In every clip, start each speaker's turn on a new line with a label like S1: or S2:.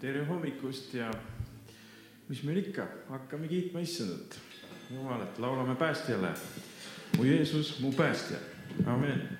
S1: tere hommikust ja mis meil ikka, hakkame kiitma issandat, Jumalat, laulame päästjale. mu Jeesus, mu päästja, amen.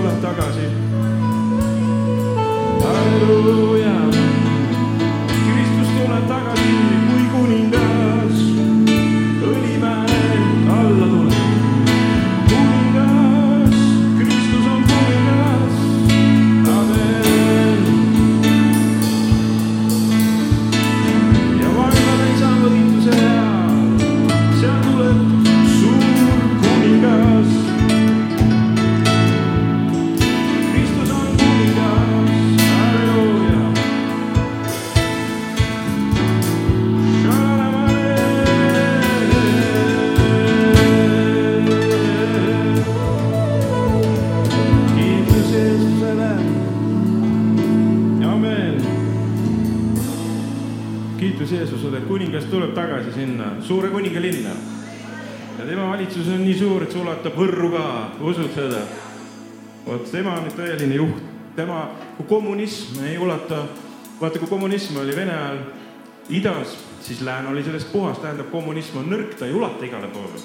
S1: Tuleb tagasi. halleluuja, suure kuninga linna. ja tema valitsus on nii suur, et see ulatab Võrru ka, usud seda? vot tema on nüüd tõeline juht, tema, kui kommunism ei ulata, vaata, kui kommunism oli Vene ajal idas, siis lääne oli sellest puhas, tähendab, kommunism on nõrk, ta ei ulata igale poole.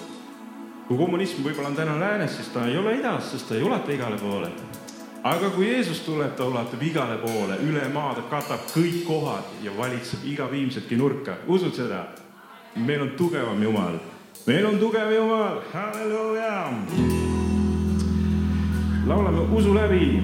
S1: kui kommunism võib-olla on täna läänes, siis ta ei ole idas, sest ta ei ulata igale poole aga kui Jeesus tuleb, ta ulatab igale poole, üle maa, ta katab kõik kohad ja valitseb iga viimsetki nurka, usud seda? meil on tugevam Jumal, meil on tugev Jumal, halleluuja. laulame usu läbi.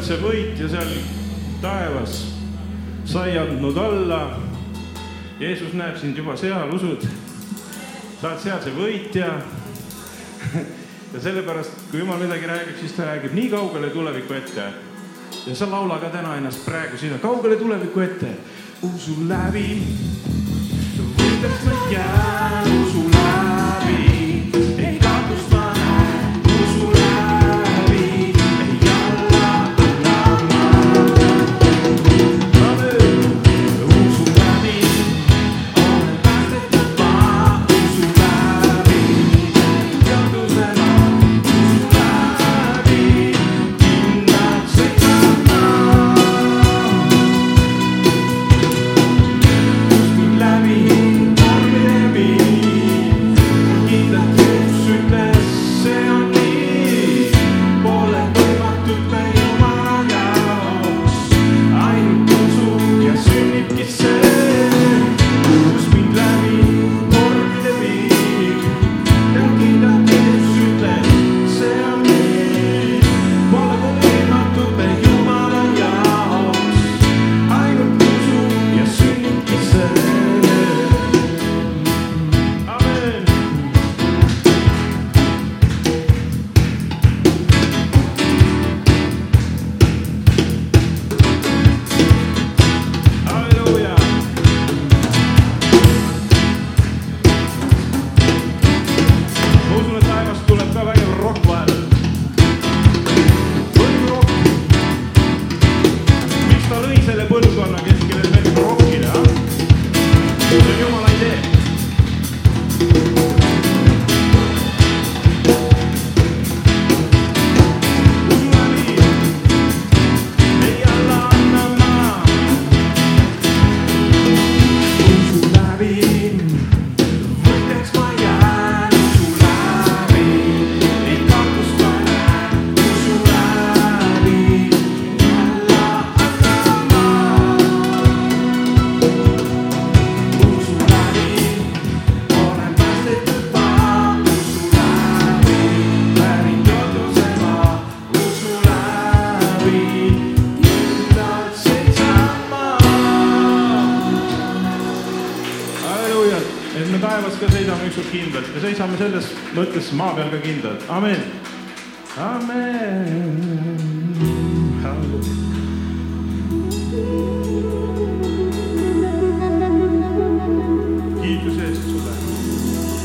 S1: oled see võitja seal taevas, sa ei andnud alla. Jeesus näeb sind juba seal, usud? sa oled seal see võitja ja sellepärast, kui jumal midagi räägib, siis ta räägib nii kaugele tuleviku ette. ja sa laula ka täna ennast praegu sinna kaugele tuleviku ette. usun läbi, võidaks ma jään, usun. Selles mõttes maa peal ka kindlalt, amen. amen.